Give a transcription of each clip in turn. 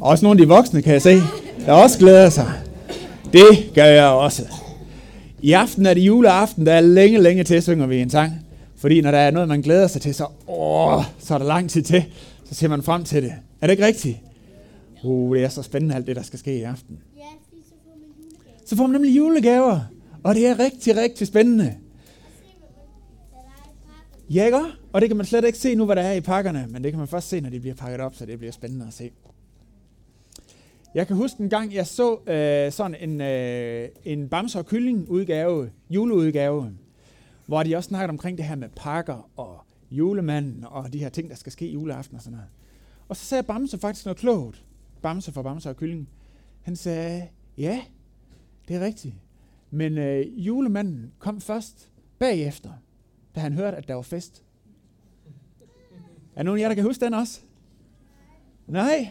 Og også nogle af de voksne, kan jeg se, der også glæder sig. Det gør jeg også. I aften er det juleaften, der er længe, længe til, synger vi en sang. Fordi når der er noget, man glæder sig til, så, åh, så er der lang tid til. Så ser man frem til det. Er det ikke rigtigt? Uh, det er så spændende alt det, der skal ske i aften. Ja, så får man julegave. Så får man nemlig julegaver. Og det er rigtig, rigtig spændende. Ja, ikke? Og det kan man slet ikke se nu, hvad der er i pakkerne. Men det kan man først se, når de bliver pakket op, så det bliver spændende at se. Jeg kan huske en gang, jeg så øh, sådan en, øh, en bamse og kylling udgave, juleudgave, hvor de også snakkede omkring det her med pakker og julemanden og de her ting, der skal ske juleaften og sådan noget. Og så sagde Bamse faktisk noget klogt. Bamse for Bamse og kylling. Han sagde, ja, det er rigtigt. Men øh, julemanden kom først bagefter, da han hørte, at der var fest. Er nogen af jer, der kan huske den også? Nej?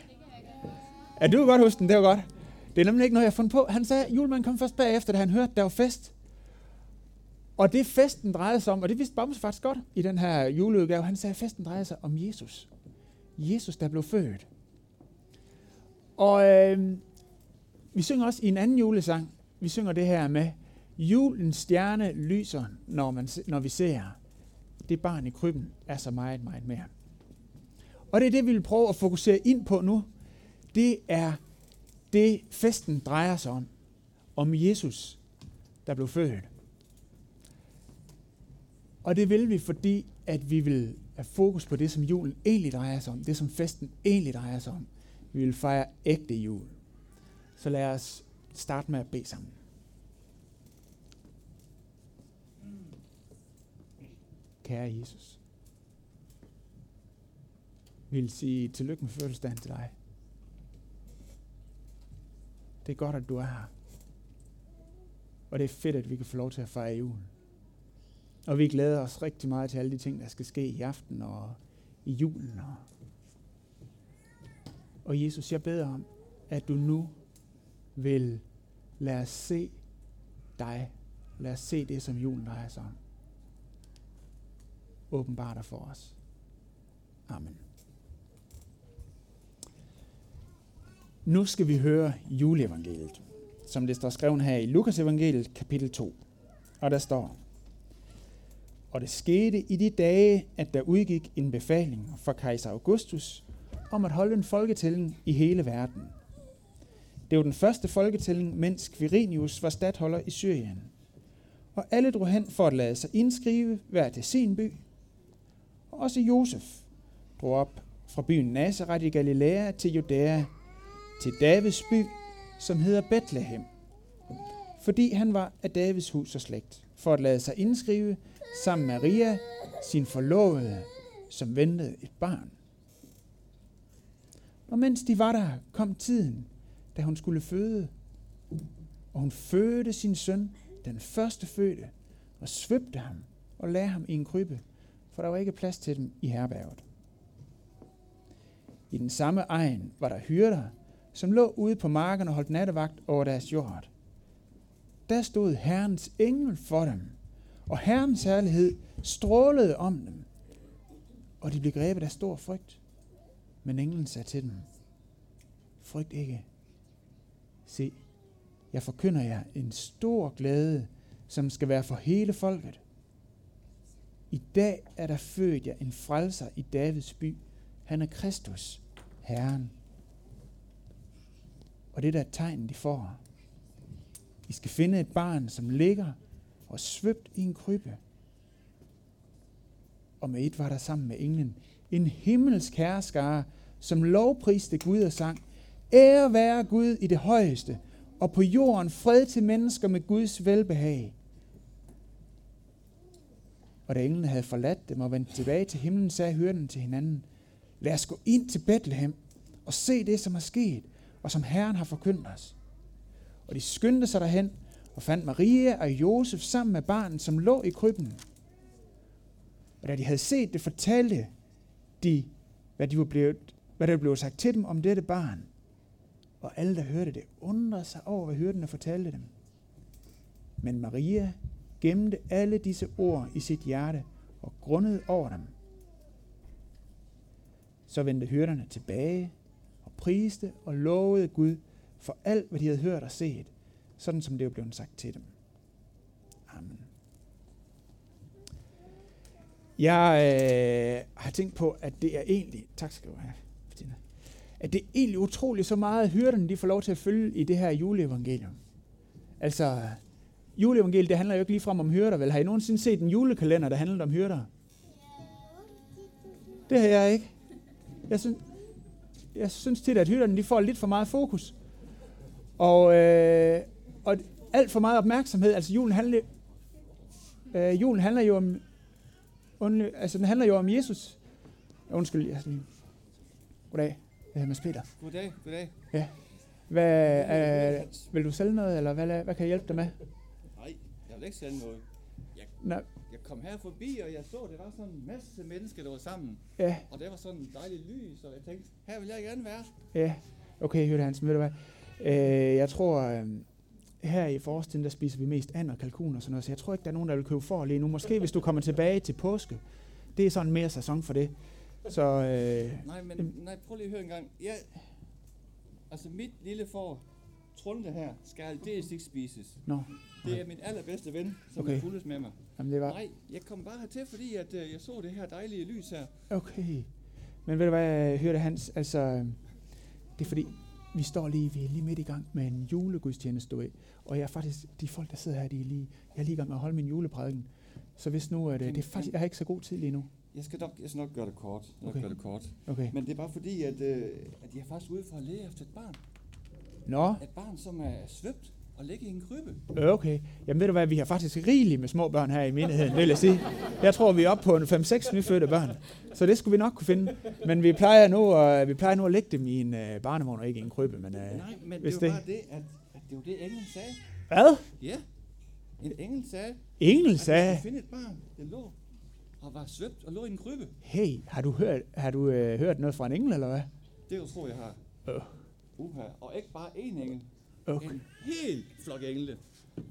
Ja, du kan godt huske den, det var godt. Det er nemlig ikke noget, jeg har fundet på. Han sagde, at julemanden kom først bagefter, da han hørte, at der var fest. Og det festen drejede sig om, og det vidste Bamse faktisk godt i den her juleudgave, han sagde, at festen drejede sig om Jesus. Jesus, der blev født. Og øh, vi synger også i en anden julesang, vi synger det her med, julens stjerne lyser, når, man, når vi ser, det barn i krybben er så meget, meget mere. Og det er det, vi vil prøve at fokusere ind på nu. Det er det, festen drejer sig om. Om Jesus, der blev født. Og det vil vi, fordi at vi vil have fokus på det, som julen egentlig drejer sig om. Det, som festen egentlig drejer sig om. Vi vil fejre ægte jul. Så lad os starte med at bede sammen. Kære Jesus. Vi vil sige tillykke med fødselsdagen til dig. Det er godt, at du er her. Og det er fedt, at vi kan få lov til at fejre jul. Og vi glæder os rigtig meget til alle de ting, der skal ske i aften og i julen. Og, og Jesus, jeg beder om, at du nu vil lade os se dig. Lad os se det, som julen drejer sig om. Åbenbart dig for os. Amen. Nu skal vi høre juleevangeliet, som det står skrevet her i Lukas evangeliet kapitel 2. Og der står, Og det skete i de dage, at der udgik en befaling fra kejser Augustus om at holde en folketælling i hele verden. Det var den første folketælling, mens Quirinius var stadholder i Syrien. Og alle drog hen for at lade sig indskrive hver til sin by. Og også Josef drog op fra byen Nazareth i Galilea til Judæa, til Davids by, som hedder Bethlehem, fordi han var af Davids hus og slægt, for at lade sig indskrive sammen med Maria, sin forlovede, som ventede et barn. Og mens de var der, kom tiden, da hun skulle føde. Og hun fødte sin søn, den første fødte, og svøbte ham og lagde ham i en krybbe, for der var ikke plads til dem i herberget. I den samme egen var der hyrder, som lå ude på marken og holdt nattevagt over deres jord. Der stod Herrens engel for dem, og Herrens herlighed strålede om dem, og de blev grebet af stor frygt. Men englen sagde til dem, frygt ikke. Se, jeg forkynder jer en stor glæde, som skal være for hele folket. I dag er der født jer en frelser i Davids by. Han er Kristus, Herren. Og det der er tegn, de får. I skal finde et barn, som ligger og svøbt i en krybbe. Og med et var der sammen med englen en himmelsk herskare, som lovpriste Gud og sang, Ære være Gud i det højeste, og på jorden fred til mennesker med Guds velbehag. Og da englene havde forladt dem og vendt tilbage til himlen, sagde hyrden til hinanden, lad os gå ind til Bethlehem og se det, som er sket, og som Herren har forkyndt os. Og de skyndte sig derhen og fandt Maria og Josef sammen med barnet, som lå i krybben. Og da de havde set det, fortalte de, hvad, de var blevet, hvad der blev sagt til dem om dette barn. Og alle, der hørte det, undrede sig over, hvad hyrderne fortalte dem. Men Maria gemte alle disse ord i sit hjerte og grundede over dem. Så vendte hyrderne tilbage priste og lovede Gud for alt, hvad de havde hørt og set, sådan som det var blevet sagt til dem. Amen. Jeg øh, har tænkt på, at det er egentlig, tak skal du have, Bettina, at det er egentlig utroligt så meget, hyrderne de får lov til at følge i det her juleevangelium. Altså, juleevangeliet, det handler jo ikke ligefrem om hyrder, vel? Har I nogensinde set en julekalender, der handler om hyrder? Det har jeg ikke. Jeg synes, jeg synes tit, at hyrderne de får lidt for meget fokus. Og, øh, og alt for meget opmærksomhed. Altså julen handler, øh, julen handler jo om, undly, altså den handler jo om Jesus. Undskyld, jeg lige. Goddag, jeg hedder Mads Peter. Goddag, goddag. Hvad, øh, vil du sælge noget, eller hvad, hvad kan jeg hjælpe dig med? Nej, jeg vil ikke sælge noget. Nå, Jeg kom her forbi, og jeg så, at der var sådan en masse mennesker, der var sammen. ja, Og der var sådan en dejlig lys, og jeg tænkte, her vil jeg gerne være. ja. Okay, Hørte Hansen, ved du hvad? Øh, jeg tror, øh, her i forårstiden, der spiser vi mest and og kalkun og sådan noget, så jeg tror ikke, der er nogen, der vil købe for lige nu. Måske hvis du kommer tilbage til påske. Det er sådan mere sæson for det. Så øh, Nej, men nej, prøv lige at høre en gang. Jeg, altså mit lille får, Trunde her, skal aldeles ikke spises. Nå, Det er min allerbedste ven, som Okay. okay. fuldes med mig. Jamen det var... Nej, jeg kom bare hertil, fordi at, øh, jeg så det her dejlige lys her. Okay. Men ved du hvad, hørte Hans? Altså, øh, det er fordi, vi står lige, vi er lige midt i gang med en julegudstjeneste, du ved. Og jeg er faktisk, de folk, der sidder her, de er lige, jeg er lige i gang med at holde min juleprædiken. Så hvis nu, at, øh, det er faktisk, jeg har ikke så god tid lige nu. Jeg skal nok, jeg skal nok gøre det kort. Jeg Okay. gøre det kort. Okay. Men det er bare fordi, at, øh, at jeg er faktisk ude for at lede efter et barn. Nå, Et barn, som er svøbt og ligger i en krybbe. okay. Jamen ved du hvad, vi har faktisk rigeligt med små børn her i menigheden, vil jeg sige. Jeg tror, vi er oppe på en 5-6 nyfødte børn. Så det skulle vi nok kunne finde. Men vi plejer nu, at, vi plejer nu at lægge dem i en øh, barnevogn og ikke i en krybbe. Men, øh, Nej, men hvis det var det- bare det, at, at det var det, englen sagde. hvad? Ja, en engel sagde, Engel at sagde, vi skulle finde et barn, der lå og var svøbt og lå i en krybbe. hey, har du hørt, har du, øh, hørt noget fra en engel, eller hvad? Det tror jeg har. Øh. Uha. Og ikke bare én engel. Okay. En hel flok engle.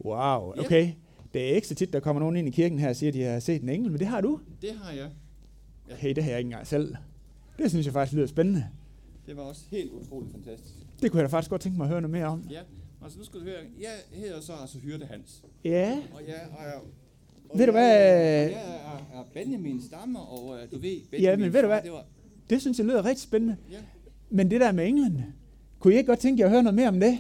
Wow, Ja. okay. Det er ikke så tit, der kommer nogen ind i kirken her og siger, at de har set en engel, men det har du. Det har jeg. Hey, det har jeg ikke engang selv. Det synes jeg faktisk lyder spændende. Det var også helt utroligt fantastisk. Det kunne jeg da faktisk godt tænke mig at høre noget mere om. Ja, altså nu skal du høre. Jeg hedder så altså Hyrde Hans. Ja, Og jeg er... Og Ved du hvad? Jeg er, er Benjamin Stammer, og uh, du ved, Benjamin men ved du hvad? Det var, det synes jeg lyder rigtig spændende. ja, Men det der med englen, kunne I ikke godt tænke jer at høre noget mere om det?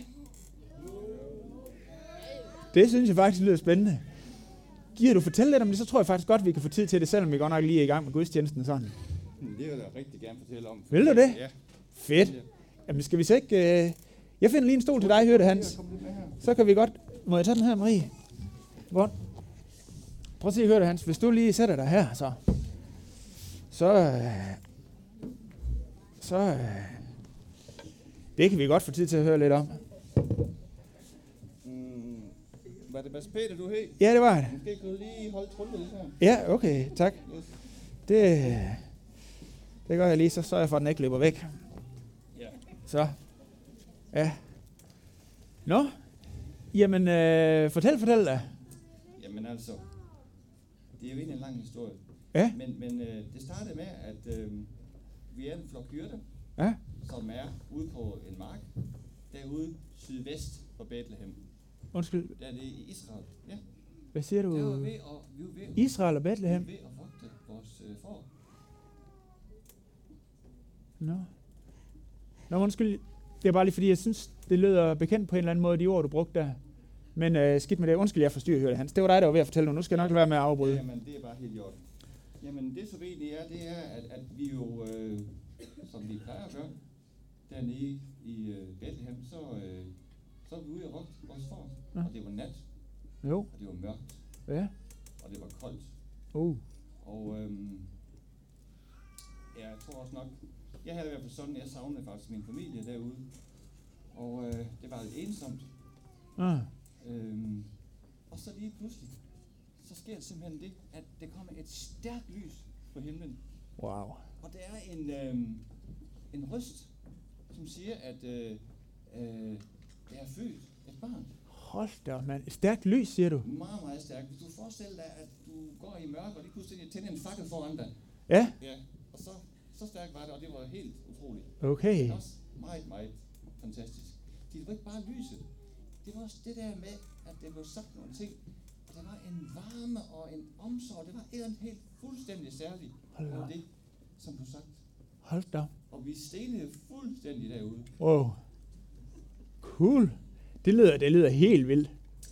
Det synes jeg faktisk lyder spændende. Giver du fortælle lidt om det, så tror jeg faktisk godt, vi kan få tid til det, selvom vi godt nok lige er i gang med gudstjenesten sådan. Det vil jeg rigtig gerne fortælle om. Vil du det? Ja. Fedt. Jamen skal vi så ikke... Øh... Jeg finder lige en stol til dig, hørte Hans. Så kan vi godt... Må jeg tage den her, Marie? Godt. Prøv at se, hør det, Hans. Hvis du lige sætter dig her, så... Så... øh, Så... øh, Det kan vi godt få tid til at høre lidt om. Mm, var det Mads Peter, du hed? Ja, det var det. Måske kan du lige holde trundet lidt her. Ja, okay. Tak. Yes. Det... Det gør jeg lige, så sørger jeg for, at den ikke løber væk. Ja. Så. Ja. Nå. Jamen, øh, fortæl, fortæl da. Jamen altså, det er jo egentlig en lang historie. Ja. Men, men øh, det startede med, at øh, vi er en flok hyrde, Ja. som er ude på en mark, derude sydvest for Bethlehem. Undskyld, er det i Israel. Ja, hvad siger der var du? ved at, vi var ved, at- Israel og vi var Bethlehem? ved at vogte vores øh, får. Nå. Nå, undskyld. Det er bare lige fordi, jeg synes, det lyder bekendt på en eller anden måde, de ord, du brugte der. Men øh, skidt med det. Undskyld, jeg forstyrrer, hørte Hans. Det var dig, der var ved at fortælle nu. Nu skal jeg nok lade være med at afbryde. Jamen, det er bare helt gjort. Jamen, det som egentlig er, det er, at, at vi jo, øh, som vi plejer at gøre, dernede i øh, Bethlehem, så, øh, så er vi ude og vores får. Ja. Og det var nat, Jo. og det var mørkt, Ja. og det var koldt. Uh. Og øhm, ja, jeg tror også nok, jeg havde i hvert fald sådan, jeg savnede faktisk min familie derude. Og øh, det var lidt ensomt. Ah. Øhm, og så lige pludselig, så sker simpelthen det, at der kommer et stærkt lys på himlen. Wow. Og der er en, øhm, en røst, som siger, at øh, øh, der er født et barn. Hold da op, mand. Stærkt lys, siger du? Meget, meget stærkt. Hvis du forestiller dig, at du går i mørke, og lige pludselig tænder en fakkel foran dig. Ja. Ja, og så, så stærkt var det, og det var helt utroligt. Okay. Ikke også? meget, meget fantastisk. Det var ikke bare lyset. Det var også det der med, at der blev sagt nogle ting. Og der var en varme og en omsorg. Det var et andet helt fuldstændig særligt Hold da det, som blev sagt. Hold da. Og vi stenede fuldstændig derude. Wow. Cool. Det lyder, det lyder helt vildt.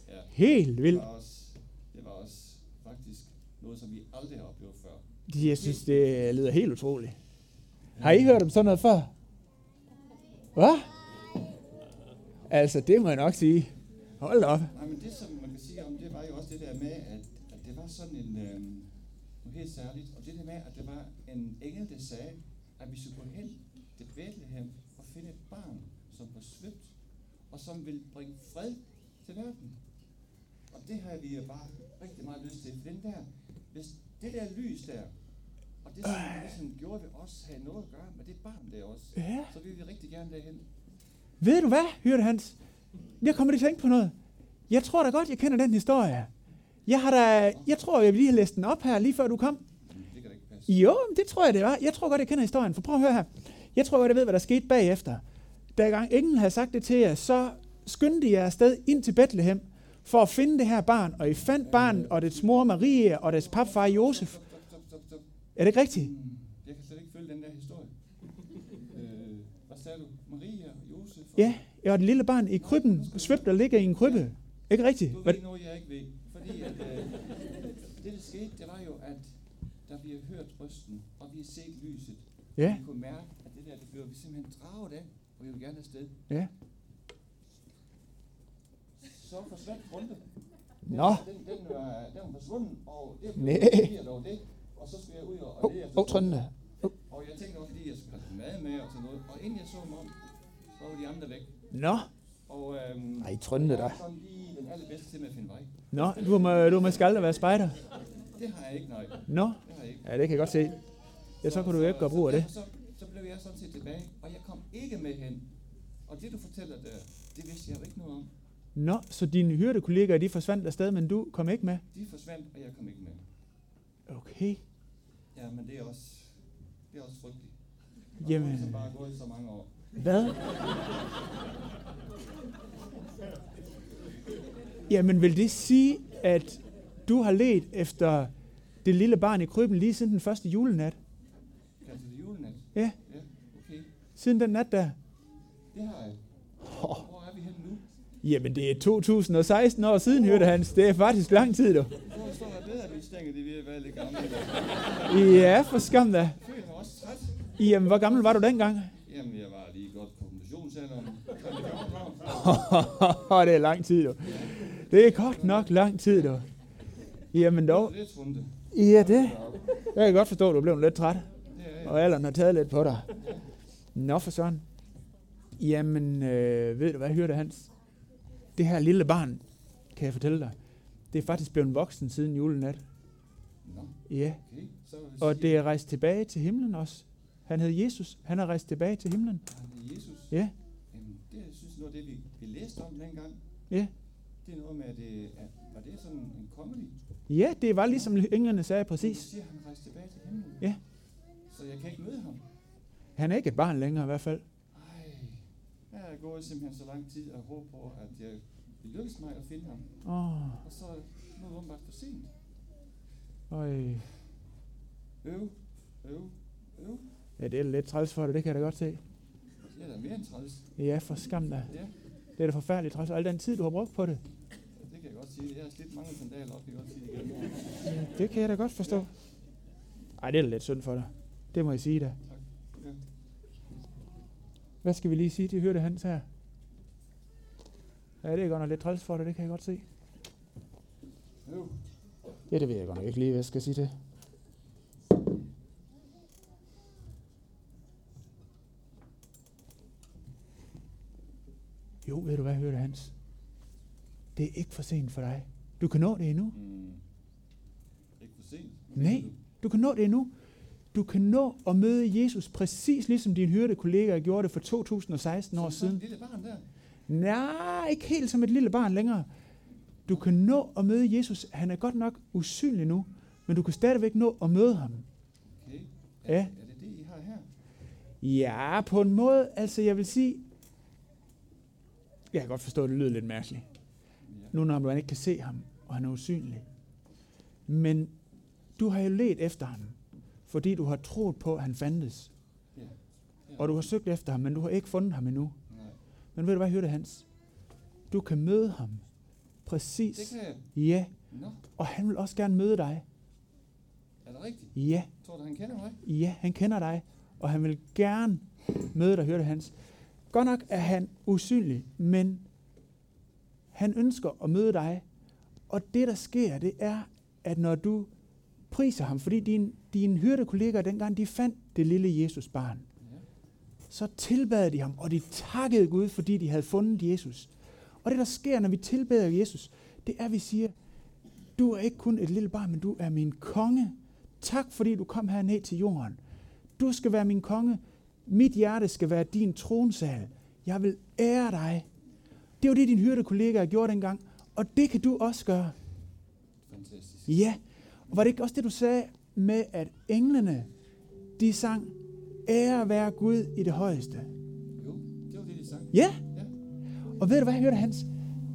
Ja. Helt Det vildt. var også, det var også faktisk noget, som vi aldrig har oplevet før. Jeg synes, det lyder helt utroligt. Har I hørt om sådan noget før? Hvad? Altså, det må jeg nok sige. Hold op. Nej, men det som man kan sige om det, var jo også det der med, at, at det var sådan en, øh, noget helt særligt. Og det der med, at der var en engel, der sagde, at vi skulle gå hen til Bethlehem og finde et barn, som var svøbt, og som vil bringe fred til verden. Og det har vi bare rigtig meget lyst til. For den der, hvis det der lys der, og det som det ligesom gjorde ved os, havde noget at gøre med det barn der også, Ja. så vil vi rigtig gerne derhen. Ved du hvad, Hyrde Hans? Jeg kommer lige til at tænke på noget. Jeg tror da godt, jeg kender den historie. Jeg har da, jeg tror, jeg lige have læst den op her, lige før du kom. Det kan da ikke passe. Jo, det tror jeg, det var. Jeg tror godt, jeg kender historien. For prøv at høre her. Jeg tror godt, jeg ved, hvad der skete bagefter. Da gang englen havde sagt det til jer, så skyndte jeg afsted ind til Bethlehem for at finde det her barn. Og I fandt barnet og dets mor Marie og dets papfar Josef. Stop, stop, stop, stop. Er det ikke rigtigt? Mm, Jeg kan slet ikke følge den der historie. øh, hvad sagde du? Maria og Josef? Og Ja, jeg var det lille barn i krybben, svøbt der ligger i en krybbe. Ikke rigtigt? Du ved noget, jeg ikke ved. Fordi at, øh, det, der skete, det var jo, at da vi har hørt røsten, og vi har set lyset, Ja, vi kunne mærke, at det der, det blev vi simpelthen draget af, og vi vil gerne afsted. ja. Så forsvandt runde. Den, Nå. Den, den, var, den var forsvundet, og det Næ. blev det, og det. Og så skulle jeg ud og, og lede efter oh, oh. Trønde. Og jeg tænkte også lige, at jeg skulle have mad med og sådan noget. Og inden jeg så mig om, så var de andre væk. Nå, Og, øhm, Ej, Trønde jeg da. er sådan lige den allerbedste til med at finde vej. nå, du må, du må skal være spejder. Det har jeg ikke, nej. Det Nå, har jeg ikke. ja, det kan jeg godt se. Ja, så kan du jo ikke gøre brug af det. Så, så blev jeg sådan set tilbage, og jeg kom ikke med hen. Og det du fortæller der, det vidste jeg jo ikke noget om. Nå, så dine hyrdekollegaer, de forsvandt afsted, men du kom ikke med? De forsvandt, og jeg kom ikke med. Okay. Ja, men det er også, det er også frygteligt. Og Jamen. Det bare gået så mange år. Hvad? Jamen, vil det sige, at du har let efter det lille barn i krybben lige siden den første julenat? Kan det julenat? Ja, Ja. Siden den nat der? Det har jeg. Hvor er vi henne nu? Jamen, det er 2016 år siden, hørte Hans. Det er faktisk lang tid, du. Hvor står der bedre, at vi stænger det ved at være lidt gamle. Ja, for skam da. Jeg føler mig også træt. Jamen, hvor gammel var du dengang? Jamen, jeg var lige godt på kombinationsalderen. 14 år. det er lang tid, du. Det er godt nok lang tid, du. Jamen dog. Ja, det. Jeg kan godt forstå, at du blev lidt træt. Og alderen har taget lidt på dig. Nå for sådan. Jamen, øh, ved du hvad, hørte Hans? Det her lille barn, kan jeg fortælle dig, det er faktisk blevet voksen siden julenat. Nå, Ja, okay. Så og det er rejst tilbage til himlen også. Han hed Jesus. Han er rejst tilbage til himlen. Han er Jesus. Ja, Jamen, det jeg synes noget af det, vi, vi læste om dengang. ja. Det er noget med, at det er, var det sådan en comedy? Ja, det var ligesom englene sagde Du præcis. siger, at han rejste tilbage til himlen. Ja. Så jeg kan ikke møde ham. Han er ikke et barn længere i hvert fald. Ej, jeg er gået simpelthen så lang tid og håber på, at jeg vil lykkes mig at finde ham. Åh, Og så nu er det åbenbart for sent. øj. Øv, øv, øv. Ja, det er lidt træls for dig, det kan jeg da godt se. Det er da mere end træls. Ja, for skam da. Ja, Det er da forfærdeligt træls. Al den tid, du har brugt på det. det kan jeg godt sige. Jeg har slidt mange sandaler op, kan jeg godt sige igen. Ja, det kan jeg da godt forstå. Ej, det er da lidt synd for dig. Det må jeg sige da. Hvad skal vi lige sige til Hørte Hans her? Ja, det er godt nok lidt træls for dig, det kan jeg godt se. Ja, det ved jeg godt nok ikke lige, hvad jeg skal sige til. Jo, ved du hvad, Hørte Hans? Det er ikke for sent for dig. Du kan nå det endnu. Mm. Ikke for sent. Nej. Du kan nå det endnu. Du kan nå at møde Jesus præcis ligesom din hørte kollegaer gjorde det for 2016 år Som siden. et lille barn der. Nej, ikke helt som et lille barn længere. Du kan nå at møde Jesus. Han er godt nok usynlig nu, men du kan stadigvæk nå at møde ham. Okay. Ja. Er, er det det, I har her? Ja, på en måde, altså jeg vil sige, jeg kan godt forstå, at det lyder lidt mærkeligt, Ja. nu når man ikke kan se ham, og han er usynlig. Men du har jo let efter ham, fordi du har troet på, at han fandtes. Ja. Ja. Og du har søgt efter ham, men du har ikke fundet ham endnu. Nej. Men ved du hvad, Hyrde Hans? Du kan møde ham. Det Præcis. kan jeg. Ja. Nå, Og han vil også gerne møde dig. er det rigtigt? Ja. Tror du, han kender mig? Ja, han kender dig. Og han vil gerne møde dig, Hyrde Hans. Godt nok er han usynlig, men han ønsker at møde dig. Og det, der sker, det er, at når du priser ham, fordi din, dine hyrdekollegaer dengang, de fandt det lille Jesus barn, så tilbad de ham, og de takkede Gud, fordi de havde fundet Jesus. Og det, der sker, når vi tilbeder Jesus, det er, at vi siger, du er ikke kun et lille barn, men du er min konge. Tak, fordi du kom her ned til jorden. Du skal være min konge. Mit hjerte skal være din tronsal. Jeg vil ære dig. Det var det, din hyrdekollegaer gjorde dengang, og det kan du også gøre. Fantastisk. Ja, og var det ikke også det, du sagde med, at englene, de sang, ære være Gud i det højeste. Jo, det var det, de sang. Ja, Ja. og ved du hvad, hørte Hans?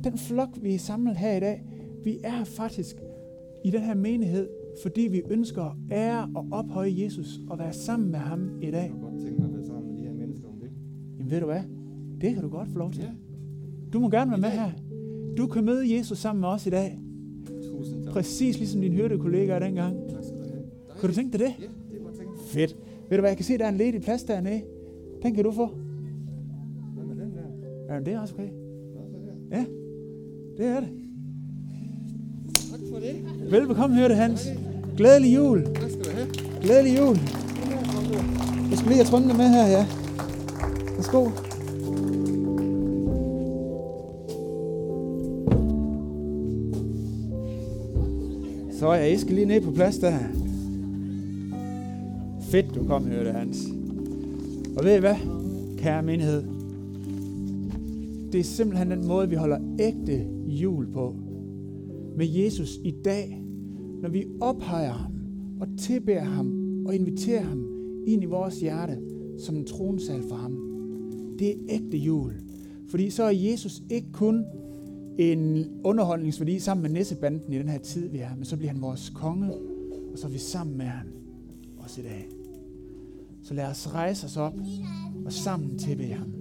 Den flok, vi er samlet her i dag, vi er faktisk i den her menighed, fordi vi ønsker at ære og ophøje Jesus og være sammen med ham i dag. Jeg kunne godt tænke mig at være sammen med de her mennesker om det. Jamen ved du hvad? Det kan du godt få lov til. Ja. Du må gerne være med her. Du kan møde Jesus sammen med os i dag. Præcis ligesom din hørtekollegaer dengang. Tak skal du have. Kunne du tænke dig det? Ja, det kan jeg godt. Fedt. Ved du hvad, jeg kan se, der er en ledig plads dernede. Den kan du få. Hvad med den der? Ja, det er også okay. Ja, det er det. Tak for det. Velbekomme, hørte Hans. Glædelig jul. Tak skal du have. Glædelig jul. Jeg skal lige have trøndene med her, ja. Værsgo. Så er jeg skal lige ned på plads der. Fedt, du kom, hørte Hans. Og ved I hvad, kære menighed? Det er simpelthen den måde, vi holder ægte jul på. Med Jesus i dag, når vi ophøjer ham og tilbærer ham og inviterer ham ind i vores hjerte som en tronsal for ham. Det er ægte jul. Fordi så er Jesus ikke kun en underholdningsværdi sammen med nissebanden i den her tid, vi er, men så bliver han vores konge, og så er vi sammen med ham også i dag. Så lad os rejse os op og sammen tilbe ham.